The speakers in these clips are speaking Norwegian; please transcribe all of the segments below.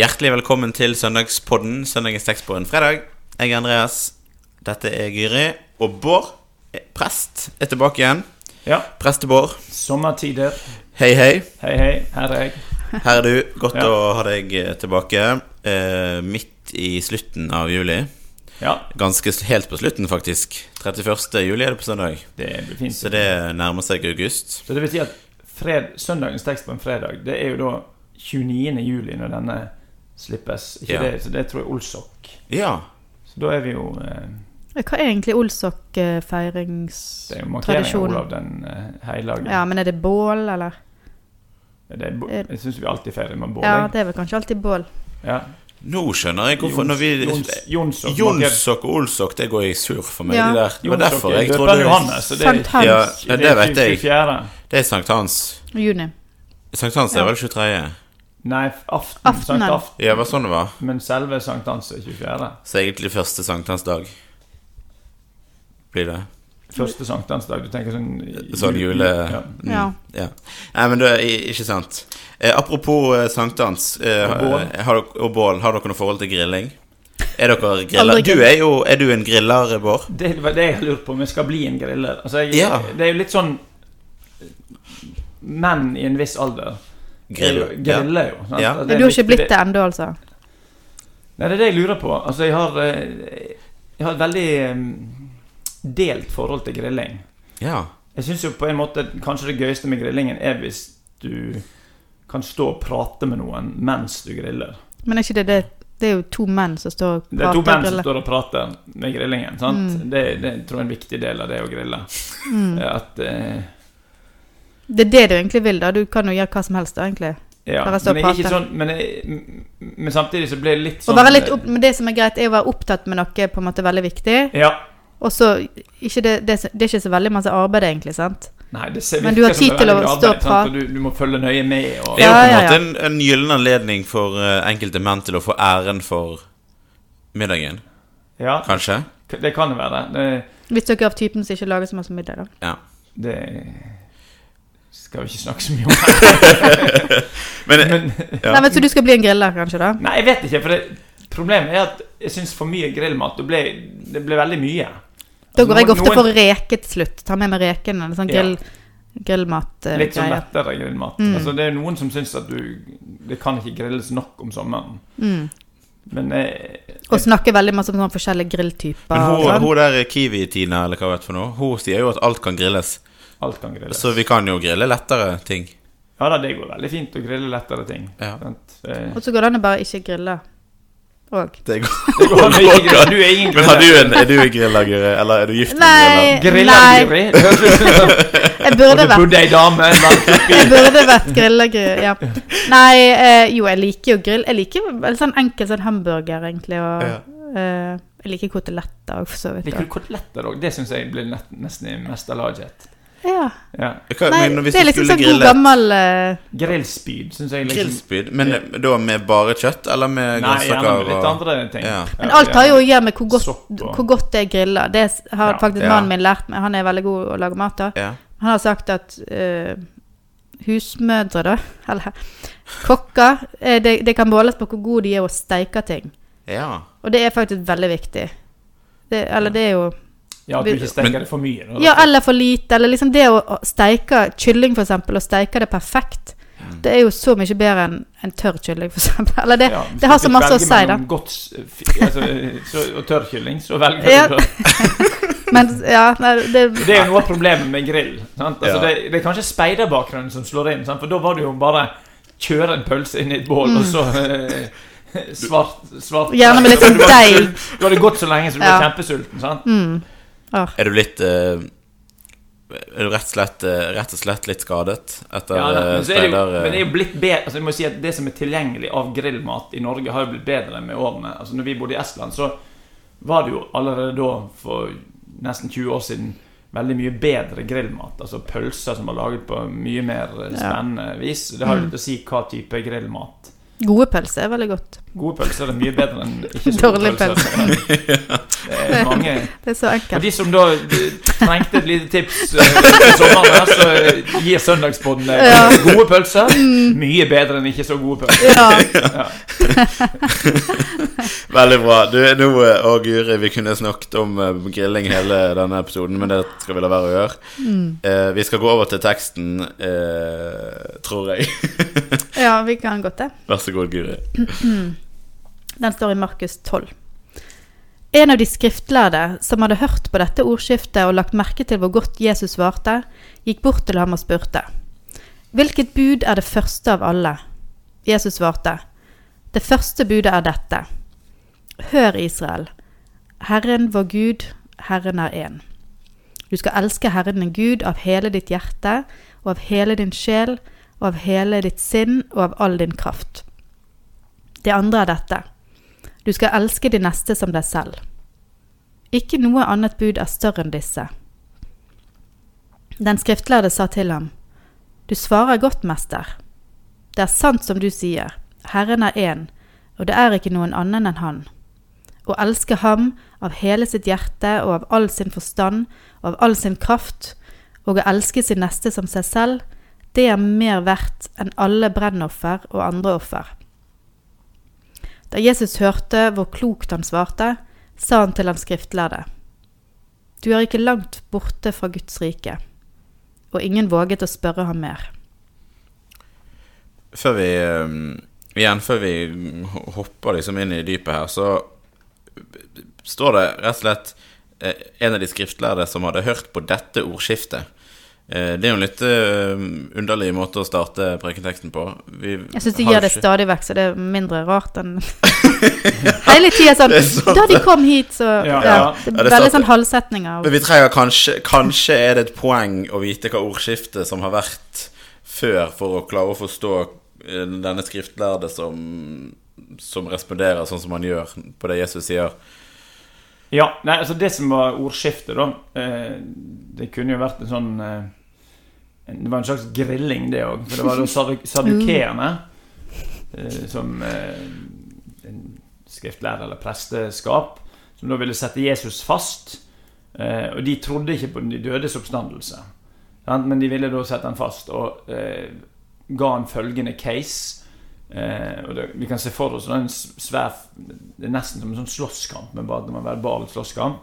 Hjertelig velkommen til søndagspodden Søndagens tekst på en fredag. Jeg er Andreas. Dette er Gyri. Og Bård, prest, er tilbake igjen. Ja, Preste-Bård. sommertider. Hei, hei. Hei, hei, her er jeg. Her er du. Godt Ja. å ha deg eh, tilbake. Eh, midt i slutten av juli. Ja, Ganske helt på slutten, faktisk. 31. juli er det på søndag. det blir fint. Så det nærmer seg august. Så det vil si at fred, søndagens tekst på en fredag, det er jo da 29. juli når denne slippes. Ikke Ja. det, så det tror jeg Olsok. Ja. Så da er vi jo eh, Hva er egentlig Det er jo markeringen av Olav den eh, hellige. Ja, men er det bål, eller? Det er, jeg syns vi alltid feirer med bål. Ja, det er vel kanskje alltid bål. Ja. Nå skjønner jeg hvorfor når vi Jons, Jonsok Jonsok og Olsok, det går jeg sur for meg. Ja. de der. Det var Jonsok derfor er jeg trodde Johannes, så det er- Sankt Hans. Ja, det vet jeg. Det er sankthans. Juni. Sankthans er Ja. vel 23. Nei, aften, aften Sankt aften. Ja, det var sånn det var. Men selve sankthans er 24. Så egentlig første sankthansdag blir det. Første sankthansdag. Du tenker sånn Sånn jule... Ja. Mm, Ja. ja. Nei, men det er ikke sant. Eh, apropos eh, sankthans eh, Og bål. eh, har og bål, har dere noe forhold til grilling? Er dere griller? Du er jo Er du en griller, Bård? Det var det jeg lurte på, om jeg skal bli en griller. Altså, jeg, Ja. Det er jo litt sånn Menn i en viss alder Grill. jo- griller jo. Sant? Ja. Altså, Men du har ikke blitt det ennå, altså? Nei, det er det jeg lurer på. Altså, jeg har eh, Jeg har et veldig delt forhold til grilling. Ja. Jeg syns jo på en måte kanskje det gøyeste med grillingen er hvis du kan stå og prate med noen mens du griller. Men er ikke det det Det er jo to menn som står og Det er to menn som står og prater med grillingen. Sant? Mm. Det, det tror jeg er en viktig del av det å grille. Mm. At eh, Det er det du egentlig vil, da. Du kan jo gjøre hva som helst, da, egentlig. Ja, men, jeg er ikke sånn, men, jeg, men samtidig så blir det litt sånn... sånn være litt opp, men det som er greit, er å være opptatt med noe på en måte veldig viktig. Ja. Og så ikke det, det, det er ikke så veldig masse arbeid, egentlig, sant? Nei, det ser Men du har tid til å stå og sant, prate. og Du, du må følge nøye med. Og, Det er jo på en ja, måte ja. en, en gyllen anledning for uh, enkelte menn til å få æren for middagen. ja, Kanskje? det kan det være. Det, Hvis dere er av typen som ikke lager så masse middag, da. Ja. det skal vi ikke snakke så mye om. Men, Men, Ja. Nei, men Så du skal bli en griller, kanskje, da? nei, jeg vet ikke. For det, problemet er at jeg syns for mye grillmat Det ble, det ble veldig mye. Da Altså, går jeg ofte noen- for reke til slutt. Ta med meg rekene. Sånn Ja. grillmat-greier. Litt sånn lettere grillmat. Mm. Altså, det er noen som syns at du Det kan ikke grilles nok om sommeren. Mm. Men eh, Og snakke veldig masse om sånne forskjellige grilltyper. men hun, sånn. hun der Kiwi-Tina, eller hva vet for noe, hun sier jo at alt kan grilles. Alt kan grilles. Så vi kan jo grille lettere ting. Ja da, det går veldig fint å grille lettere ting. Ja. Eh, Og så går det an å bare ikke grille òg. Det går. Det går an å ikke grille. Du er ingen Men har du griller. en, er du en griller, Guri? Eller er du gift med Nei, griller? nei. Som Jeg burde vært. bodde ei dame Jeg burde vært griller, ja. Nei, eh, jo, jeg liker jo grill. Jeg liker vel sånn enkel sånn hamburger, egentlig, og Ja. eh, Jeg liker koteletter òg, for så vidt. Liker du koteletter òg? Det syns jeg blir nesten i mesterlaget. Ja. Ja. Hva, Nei, men hvis det er liksom sånn god gammel uh... Grillspyd syns jeg liksom grillspyd, men da med bare kjøtt, eller med grønnsaker? andre ting. Ja. Men alt har jo å gjøre med hvor godt, og- hvor godt det er grilla. Det har Ja. faktisk Ja. mannen min lært meg. Han er veldig god å lage mat. av. Ja. Han har sagt at uh, husmødre, da, eller kokker eh, det, det kan måles på hvor gode de er å steike ting. ja. Og det er faktisk veldig viktig. Det, eller det er jo Ja, At du ikke steker det for mye. da. Ja, eller for lite. Eller liksom det å steike kylling, for eksempel, og steike det perfekt. Det er jo så mye bedre enn en tørr kylling, for eksempel. Eller det, Ja, det har så du masse å si, da. mellom Godt, s- fi- altså, så, og tørrkylling, så velger Ja. du det. Men ja, nei, det, Det er jo noe av problemet med grill. Sant? Altså, Ja. det, det er kanskje speiderbakgrunnen som slår inn. Sant? For da var det jo bare kjøre en pølse inn i et bål, og så eh, svart, svart Mm. Gjerne med litt sånn Du deig. Du hadde gått så lenge så du Ja. var kjempesulten. Sant? mm. Åh. Er du litt uh, Er du rett og slett, uh, rett og slett litt skadet etter Ja, da, eh, men, er det jo, eh, men det er jo blitt bedre altså jeg må si at Det som er tilgjengelig av grillmat i Norge, har jo blitt bedre med årene. Altså når vi bodde i Estland, så var det jo allerede da, for nesten 20 år siden, veldig mye bedre grillmat. Altså pølser som var laget på mye mer spennende spennende vis. Det har jo litt å si hva type grillmat. Gode pølser er veldig godt. Gode pølser er mye bedre enn ikke så gode Dårlig pølser. Det er mange Det er så Og enkelt. de som da trengte et lite tips uh, i sommeren, her, så eh, gir Søndagspodden deg Ja. gode pølser. Mye bedre enn ikke så gode pølser. Ja. Veldig bra. Du, nå, eh, og Guri, vi kunne snakket om eh, grilling hele denne episoden, men det skal vi la være å gjøre. Eh, vi skal gå over til teksten, eh, tror jeg. ja, vi kan godt det. Vær så god, Guri. Den står i Markus 12. En av de skriftlærde som hadde hørt på dette ordskiftet og lagt merke til hvor godt Jesus svarte, gikk bort til ham og spurte. Hvilket bud er det første av alle? Jesus svarte. Det første budet er dette. Hør, Israel. Herren vår Gud, Herren er én. Du skal elske Herren din Gud av hele ditt hjerte og av hele din sjel og av hele ditt sinn og av all din kraft. Det andre er dette. Du skal elske de neste som deg selv. Ikke noe annet bud er større enn disse. Den skriftlærde sa til ham, Du svarer godt, mester. Det er sant som du sier, Herren er én, og det er ikke noen annen enn Han. Å elske Ham av hele sitt hjerte og av all sin forstand og av all sin kraft, og å elske sin neste som seg selv, det er mer verdt enn alle brennoffer og andre offer. Da Jesus hørte hvor klokt han svarte, sa han til han skriftlærde. Du er ikke langt borte fra Guds rike. Og ingen våget å spørre ham mer. Før vi eh, Igjen, før vi hopper liksom inn i dypet her, så står det rett og slett eh, en av de skriftlærde som hadde hørt på dette ordskiftet. Eh, Det er jo en litt eh, underlig måte å starte prekenteksten på. Vi Jeg syns de gjør det stadig vekk, så det er mindre rart enn Hele tida sånn er Da de kom hit, så Ja, ja, ja. det er Veldig sånn halvsetninger. Men vi trenger kanskje Kanskje er det et poeng å vite hva ordskiftet som har vært før, for å klare å forstå eh, denne skriftlærde som, som responderer sånn som han gjør på det Jesus sier. Ja, nei, altså Det som var ordskiftet, da eh, Det kunne jo vært en sånn eh, Det var en slags grilling, det òg. For det var da sadukeerne eh, som eh, en skriftlærer eller presteskap som da ville sette Jesus fast. Eh, og de trodde ikke på de dødes oppstandelse. Men de ville da sette han fast og ga han følgende case. Eh, og det, vi kan se for oss en svær Det er nesten som en sånn slåsskamp, men bare en det verbal slåsskamp.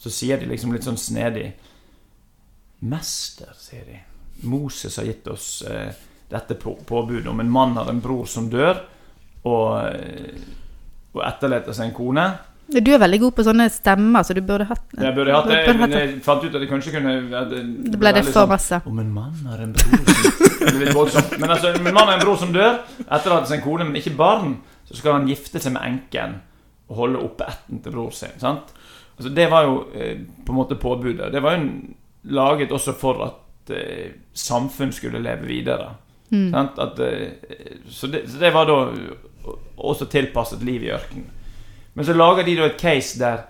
Så sier de liksom litt sånn snedig Mester, sier de. Moses har gitt oss eh, dette på, påbudet om en mann har en bror som dør, og, eh, og etterlater seg en kone. Du er veldig god på sånne stemmer, så du burde hatt Jeg burde hatt det, men jeg fant ut at jeg kanskje kunne at Det, Det ble det for sånn, masse. Om en mann har en bror som Det litt voldsomt. Men altså, om en mann har en bror som dør, etterlater seg en kone, men ikke barn, så skal han gifte seg med enken og holde oppe ætten til bror sin. sant? Altså, det var jo eh, på en måte påbudet. Det var jo en- laget også for at eh, samfunn skulle leve videre. Sant? At, eh, så, det, så det var da også tilpasset liv i ørkenen. Men så lager de da et case der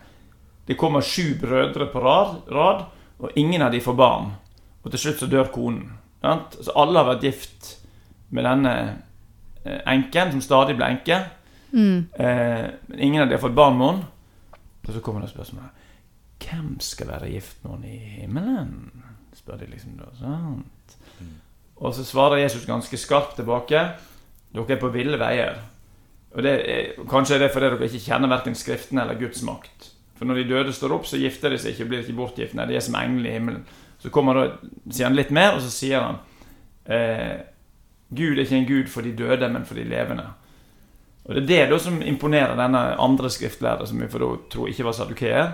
det kommer sju brødre på rad, rad og ingen av de får barn. Og til slutt så dør konen. Sant? Så alle har vært gift med denne eh, enken, som stadig ble enke. Mm. Eh, men ingen av de har fått barn med henne. Og så kommer det spørsmålet Hvem skal være gift med henne i himmelen? Spør de liksom da. Sant? Og så svarer Jesus ganske skarpt tilbake. Dere er på ville veier. Og det er, Kanskje er det fordi dere ikke kjenner verken Skriftene eller Guds makt. For når de døde står opp, så gifter de seg ikke, og blir ikke bortgift. Nei, de er som engler i himmelen. Så kommer da, sier han litt mer, og så sier han eh, Gud er ikke en gud for de døde, men for de levende. Og Det er det da som imponerer denne andre skriftlærer, som vi får da tro ikke var sadukeer,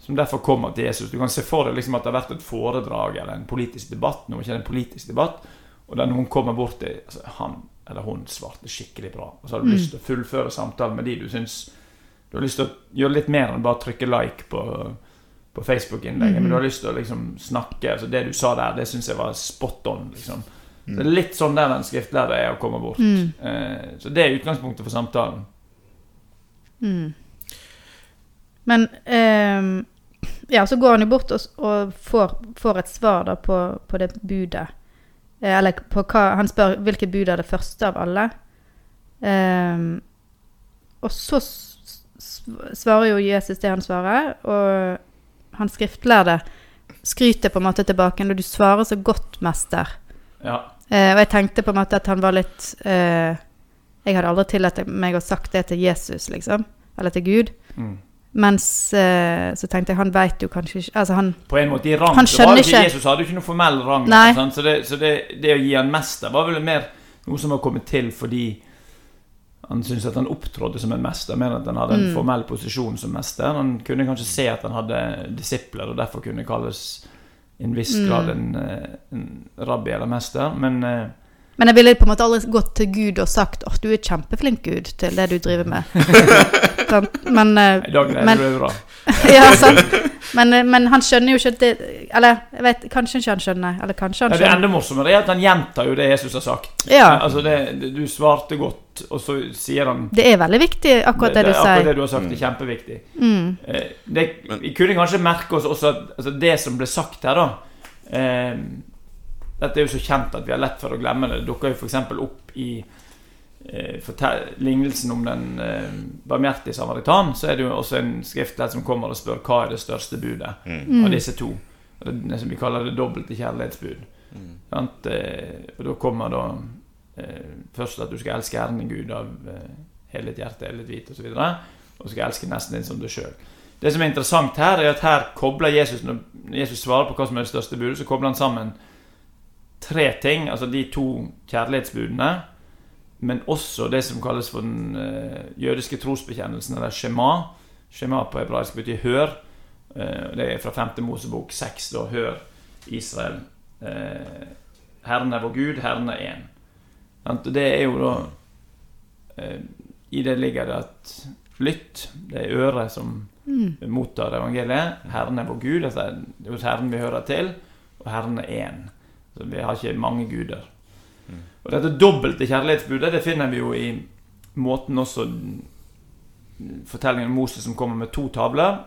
som derfor kommer til Jesus. Du kan se for deg liksom at det har vært et foredrag eller en politisk debatt, nå er ikke en politisk debatt, og der noen kommer bort til altså, Han eller hun svarte skikkelig bra, og så har du lyst til å fullføre samtalen med de du syns Du har lyst til å gjøre litt mer enn bare trykke like på, på Facebook-innlegget, men du har lyst til å liksom snakke altså Det du sa der, det syns jeg var spot on. liksom så det er litt sånn der den skriftlærer er å komme bort. Mm. Eh, så det er utgangspunktet for samtalen. Mm. Men ehm, Ja, så går han jo bort og, og får, får et svar da på, på det budet. Eh, Eller på hva Han spør hvilket bud er det første av alle. Eh, og så svarer jo Jesus det han svarer, og han skriftlærde skryter på en måte tilbake når du svarer så godt, mester. Ja. Eh, og jeg tenkte på en måte at han var litt eh, Jeg hadde aldri tillatt meg å sagt det til Jesus, liksom. Eller til Gud. Mm. Mens eh, så tenkte jeg, han veit jo kanskje ikke Altså, han På en måte i rang Han skjønner ikke Jesus hadde jo ikke noe formell rang. Sånn, Så, det, så det, det å gi han mester var vel mer noe som var kommet til fordi han syntes at han opptrådte som en mester, mer enn at han hadde en Mm. formell posisjon som mester. Han kunne kanskje se at han hadde disipler, og derfor kunne kalles i en viss Mm. grad en, eh, en rabbi eller mester. Men eh, Men jeg ville på en måte aldri gått til Gud og sagt at du er kjempeflink, Gud, til det du driver med. Men eh, i dag greier Men- du det bra. Ja, sant. Men, eh, men han skjønner jo ikke det Eller jeg vet, kanskje ikke han skjønner. Eller kanskje han Ja, det enda morsommere er at han gjentar jo det Jesus har sagt. Ja. Altså det, det, du svarte godt, og så sier han Det er veldig viktig, akkurat det, du akkurat sier. det du har sagt, er kjempeviktig. Mm. Eh, det, vi kunne kanskje merke oss også at altså det som ble sagt her, da eh, Dette er jo så kjent at vi har lett for å glemme det. Det dukker jo f.eks. opp i eh, lignelsen om den eh, barmhjertige samaritan. Så er det jo også en skriftledd som kommer og spør hva er det største budet Mm. av disse to. Det det som vi kaller det dobbelte kjærlighetsbud. Mm. Sant? Eh, og da kommer da eh, først at du skal elske Herren din Gud av eh, hele ditt hjerte, hele ditt hvite osv. Og, og skal elske nesten din som deg sjøl. Det som er interessant her, er at her kobler Jesus Når Jesus svarer på hva som er det største budet, så kobler han sammen tre ting. Altså de to kjærlighetsbudene, men også det som kalles for den eh, jødiske trosbekjennelsen, eller shema. Shema på hebraisk betyr 'hør'. Eh, det er fra 5. Mosebok 6. Da 'Hør, Israel'. Eh, Herren er vår Gud, Herren er én. Det er jo da I det ligger det at lytt, det er øret som Mm. mottar evangeliet. Herren er vår Gud, altså det er hos Herren vi hører til, og Herren er én. Så vi har ikke mange guder. Og dette dobbelte kjærlighetsbudet det finner vi jo i måten også Fortellingen om Moses som kommer med to tavler.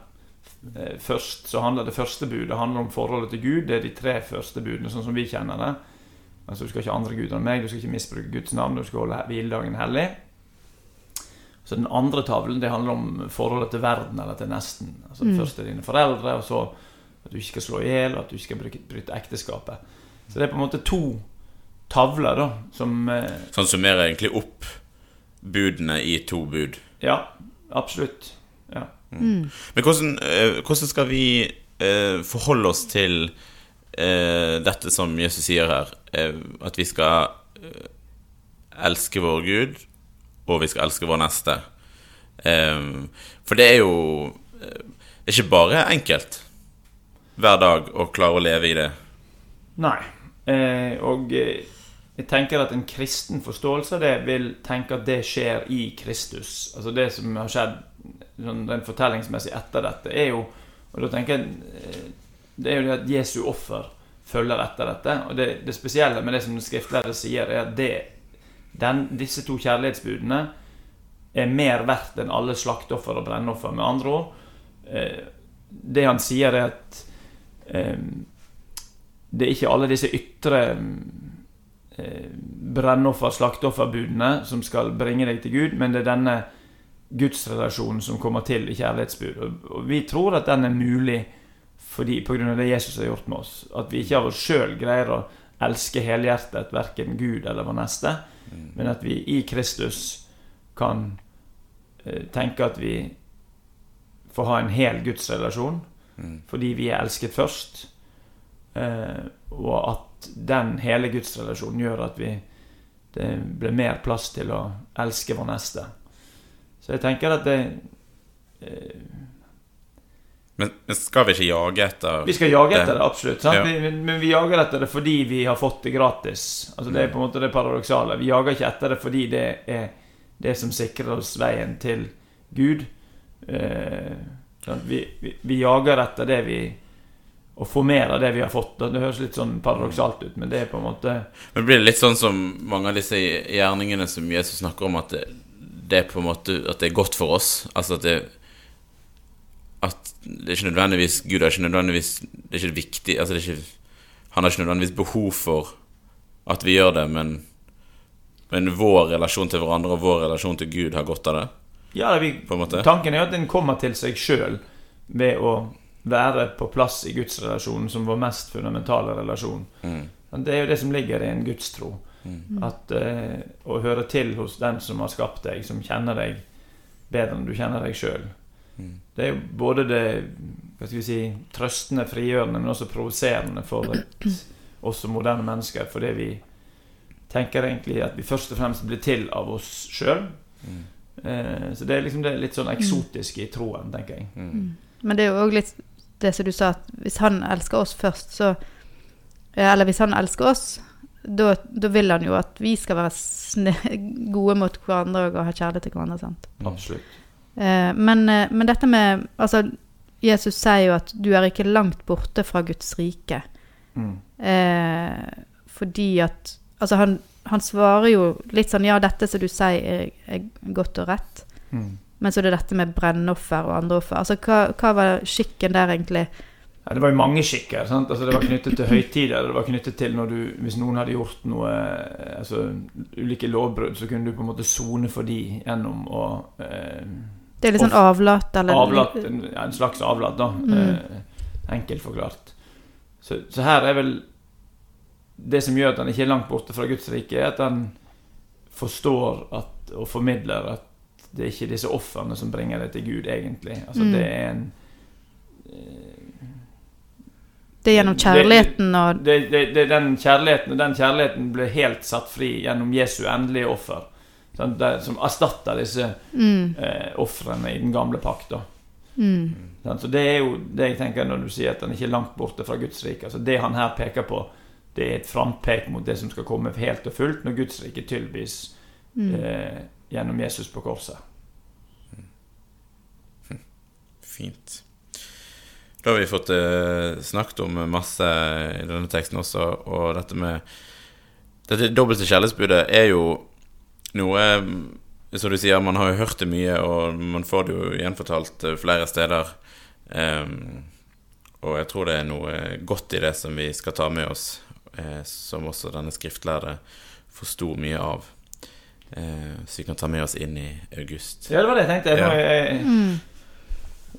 Eh, Først så handler Det første budet handler om forholdet til Gud. Det er de tre første budene, sånn som vi kjenner det. Altså Du skal ikke ha andre guder enn meg, du skal ikke misbruke Guds navn, du skal holde hviledagen hellig. Så den andre tavlen det handler om forholdet til verden eller til nesten. Altså Mm. Først er dine foreldre, og så at du ikke skal slå i hjel, og at du ikke skal bryte ekteskapet. Så det er på en måte to tavler da, som eh, Så summerer egentlig opp budene i to bud. Ja, absolutt. Ja. Mm. Men hvordan, eh, hvordan skal vi eh, forholde oss til eh, dette som Jesus sier her? Eh, at vi skal elske vår Gud, og vi skal elske vår neste. For det er jo Det er ikke bare enkelt hver dag å klare å leve i det. Nei. Eh, og eh, jeg tenker at en kristen forståelse av det vil tenke at det skjer i Kristus. Altså det som har skjedd sånn den fortellingsmessig etter dette, er jo Og da tenker jeg eh, Det er jo det at Jesu offer følger etter dette. Og det, det spesielle med det som skriftlærer sier, er at det, den, disse to kjærlighetsbudene er mer verdt enn alle slakteoffer og brennoffer. Med andre ord, det han sier, er at det er ikke alle disse ytre eh, brennoffer, slakteofferbudene som skal bringe deg til Gud, men det er denne gudsrelasjonen som kommer til i kjærlighetsbud. Og, vi tror at den er mulig fordi, på grunn av det Jesus har gjort med oss. At vi ikke av oss sjøl greier å elske helhjertet verken Gud eller vår neste, men at vi i Kristus kan eh, tenke at vi får ha en hel gudsrelasjon fordi vi er elsket først. Eh, og at den hele gudsrelasjonen gjør at vi det blir mer plass til å elske vår neste. Så jeg tenker at det eh, Men, skal vi ikke jage etter Vi skal jage etter det, absolutt. Sant? Ja. Vi, men- men vi jager etter det fordi vi har fått det gratis. Altså Det er på en måte det paradoksale. Vi jager ikke etter det fordi det er det som sikrer oss veien til Gud. Eh, vi, vi, vi jager etter det vi Å få mer av det vi har fått. Det høres litt sånn paradoksalt ut, men det er på en måte Men blir det litt sånn som mange av disse gjerningene som Jesus snakker om, at det, det er på en måte At det er godt for oss? Altså at det At det er ikke nødvendigvis Gud er ikke nødvendigvis Det er ikke viktig altså det er ikke, Han har ikke nødvendigvis behov for at vi gjør det, men Men vår relasjon til hverandre og vår relasjon til Gud har godt av det. Ja, vi, På en måte. tanken er jo at en kommer til seg sjøl ved å være på plass i gudsrelasjonen som vår mest fundamentale relasjon. Mm. Det er jo det som ligger i en gudstro. Mm. At uh, Å høre til hos den som har skapt deg, som kjenner deg bedre enn du kjenner deg sjøl. Mm. Det er jo både det hva skal vi si, trøstende, frigjørende, men også provoserende for et, oss som moderne mennesker. Fordi vi tenker egentlig at vi først og fremst blir til av oss sjøl. Mm. Uh, så det er liksom det litt sånn eksotiske i troen, tenker jeg. Mm. Men det er jo òg litt det som du sa, at hvis han elsker oss først, så Eller hvis han elsker oss, da, da vil han jo at vi skal være sne gode mot hverandre og ha kjærlighet til hverandre. sant? Absolutt. Eh, men, eh, men dette med Altså, Jesus sier jo at du er ikke langt borte fra Guds rike. Mm. Eh, fordi at Altså, han, han svarer jo litt sånn Ja, dette som du sier, er, er godt og rett. Mm. Men så er det dette med brennoffer og andre offer. Altså, hva, hva var skikken der, egentlig? Ja, det var jo mange skikker. Sant? Altså, det var knyttet til høytider. Det var knyttet til når du, Hvis noen hadde gjort noe eh, altså, ulike lovbrudd, så kunne du på en måte sone for de gjennom å eh, Det er litt sånn avlat, eller Avlat, en, en slags avlat, da. Mm. Eh, enkelt forklart. Så, så her er vel Det som gjør at han ikke er langt borte fra Guds rike, er at han forstår at, og formidler at det er ikke disse ofrene som bringer det til Gud, egentlig. Altså, Mm. det er en Det er gjennom kjærligheten og det, det, det, den kjærligheten Den kjærligheten ble helt satt fri gjennom Jesu endelige offer. Sånn, Det, som erstatter disse mm, eh, ofrene i den gamle pakt. mm, Sånn, Så Det er jo det jeg tenker når du sier at han ikke er langt borte fra Guds rike. Altså Det han her peker på, det er et frampek mot det som skal komme helt og fullt når Guds rike tilbys mm. eh, gjennom Jesus på korset. Fint. Da har vi fått eh, snakket om masse i denne teksten også, og dette med Dette dobbelte kjærlighetsbudet er jo noe Som du sier, man har jo hørt det mye, og man får det jo gjenfortalt eh, flere steder. Og jeg tror det er noe godt i det som vi skal ta med oss, eh, som også denne skriftlærde forsto mye av. Eh, så vi kan ta med oss inn i august. Ja, det var det jeg tenkte. Ja. jeg, Mm.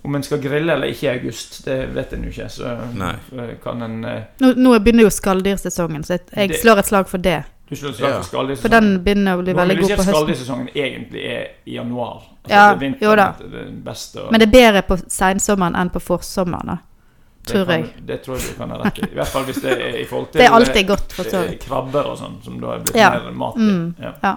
om en skal grille eller ikke i august, det vet en jo ikke. Så Nei. eh, kan en eh, Nå, nå begynner jo skalldyrsesongen, så jeg, jeg Det- slår et slag for det. Du slår et slag Ja. for skalldyrsesongen? For den begynner å bli Nå veldig god på høsten. Skalldyrsesongen egentlig er i januar. Altså, Ja, det er jo da. Det beste. og- Men det er bedre på sensommeren enn på forsommeren, da. det tror kan, jeg. Det tror jeg du kan ha rett i. I hvert fall hvis det er i forhold til Det er alltid godt, for så vidt. krabber og sånn, som da er blitt Ja. mer mat i. Mm. Ja.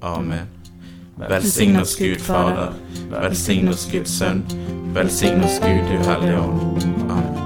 Amen. Velsign oss Gud Fader, velsign oss Guds Sønn, velsign oss Gud du Hellige Ånd. Amen.